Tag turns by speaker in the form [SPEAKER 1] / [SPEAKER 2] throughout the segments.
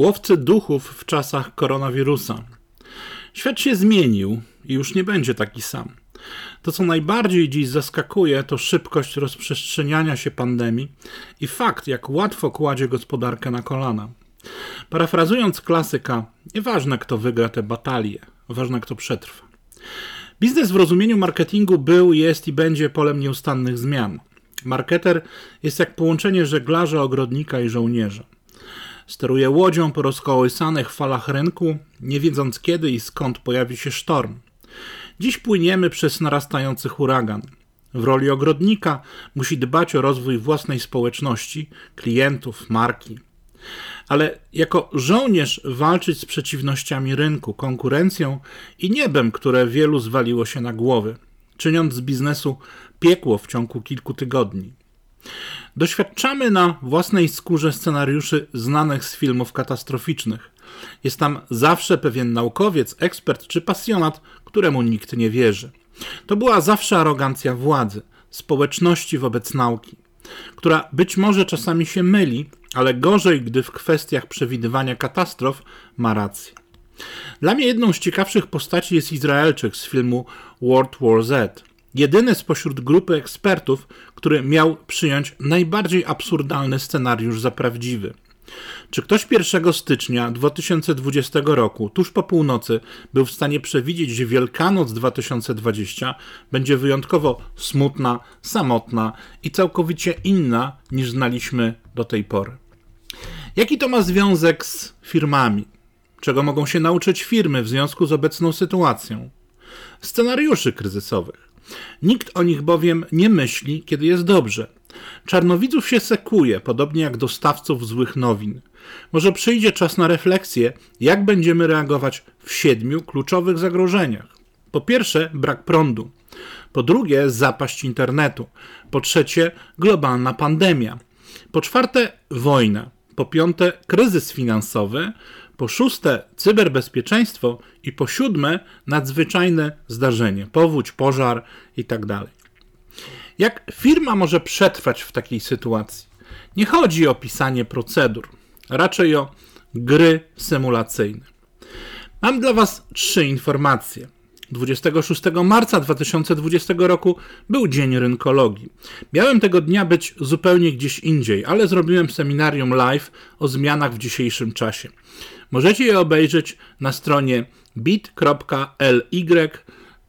[SPEAKER 1] Łowcy duchów w czasach koronawirusa. Świat się zmienił i już nie będzie taki sam. To, co najbardziej dziś zaskakuje, to szybkość rozprzestrzeniania się pandemii i fakt, jak łatwo kładzie gospodarkę na kolana. Parafrazując klasyka, nieważne kto wygra tę batalię, ważne kto przetrwa. Biznes w rozumieniu marketingu był, jest i będzie polem nieustannych zmian. Marketer jest jak połączenie żeglarza, ogrodnika i żołnierza. Steruje łodzią po rozkołysanych falach rynku, nie wiedząc kiedy i skąd pojawi się sztorm. Dziś płyniemy przez narastający huragan. W roli ogrodnika musi dbać o rozwój własnej społeczności, klientów, marki. Ale jako żołnierz walczyć z przeciwnościami rynku, konkurencją i niebem, które wielu zwaliło się na głowy, czyniąc z biznesu piekło w ciągu kilku tygodni. Doświadczamy na własnej skórze scenariuszy znanych z filmów katastroficznych. Jest tam zawsze pewien naukowiec, ekspert czy pasjonat, któremu nikt nie wierzy. To była zawsze arogancja władzy, społeczności wobec nauki, która być może czasami się myli, ale gorzej, gdy w kwestiach przewidywania katastrof ma rację. Dla mnie jedną z ciekawszych postaci jest Izraelczyk z filmu World War Z. Jedyny spośród grupy ekspertów, który miał przyjąć najbardziej absurdalny scenariusz za prawdziwy. Czy ktoś 1 stycznia 2020 roku, tuż po północy, był w stanie przewidzieć, że Wielkanoc 2020 będzie wyjątkowo smutna, samotna i całkowicie inna niż znaliśmy do tej pory? Jaki to ma związek z firmami? Czego mogą się nauczyć firmy w związku z obecną sytuacją? Scenariuszy kryzysowych. Nikt o nich bowiem nie myśli, kiedy jest dobrze. Czarnowidzów się sekuje, podobnie jak dostawców złych nowin. Może przyjdzie czas na refleksję, jak będziemy reagować w siedmiu kluczowych zagrożeniach. Po pierwsze, brak prądu. Po drugie, zapaść internetu. Po trzecie, globalna pandemia. Po czwarte, wojna. Po piąte, kryzys finansowy. Po szóste, cyberbezpieczeństwo i po siódme, nadzwyczajne zdarzenie, powódź, pożar itd. Tak Jak firma może przetrwać w takiej sytuacji? Nie chodzi o pisanie procedur, raczej o gry symulacyjne. Mam dla Was trzy informacje. 26 marca 2020 roku był Dzień Rynkologii. Miałem tego dnia być zupełnie gdzieś indziej, ale zrobiłem seminarium live o zmianach w dzisiejszym czasie. Możecie je obejrzeć na stronie bit.ly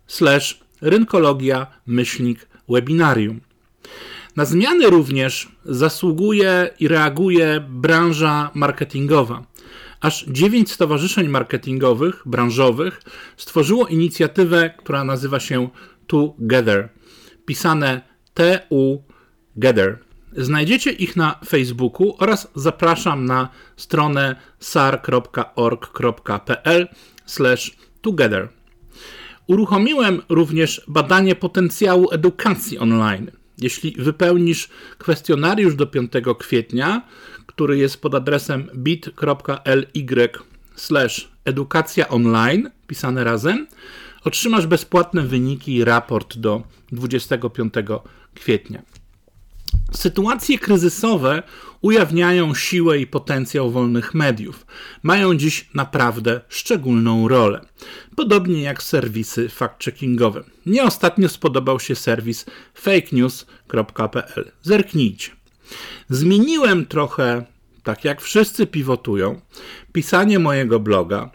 [SPEAKER 1] slash rynkologia myślnik webinarium. Na zmiany również zasługuje i reaguje branża marketingowa. Aż dziewięć stowarzyszeń marketingowych, branżowych stworzyło inicjatywę, która nazywa się Together, pisane TU Gather. Znajdziecie ich na Facebooku oraz zapraszam na stronę sar.org.pl/together. Uruchomiłem również badanie potencjału edukacji online. Jeśli wypełnisz kwestionariusz do 5 kwietnia, który jest pod adresem bit.ly edukacja online, pisane razem, otrzymasz bezpłatne wyniki i raport do 25 kwietnia. Sytuacje kryzysowe ujawniają siłę i potencjał wolnych mediów. Mają dziś naprawdę szczególną rolę. Podobnie jak serwisy fact-checkingowe. Nie ostatnio spodobał się serwis fakenews.pl. Zerknijcie. Zmieniłem trochę, tak jak wszyscy pivotują, pisanie mojego bloga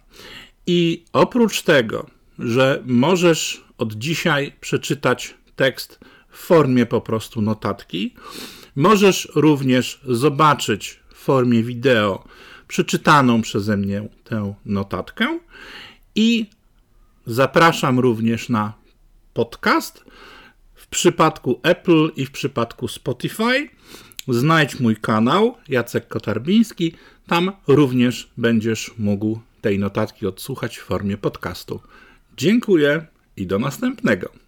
[SPEAKER 1] i oprócz tego, że możesz od dzisiaj przeczytać tekst w formie po prostu notatki. Możesz również zobaczyć w formie wideo przeczytaną przeze mnie tę notatkę i zapraszam również na podcast. W przypadku Apple i w przypadku Spotify znajdź mój kanał Jacek Kotarbiński. Tam również będziesz mógł tej notatki odsłuchać w formie podcastu. Dziękuję i do następnego.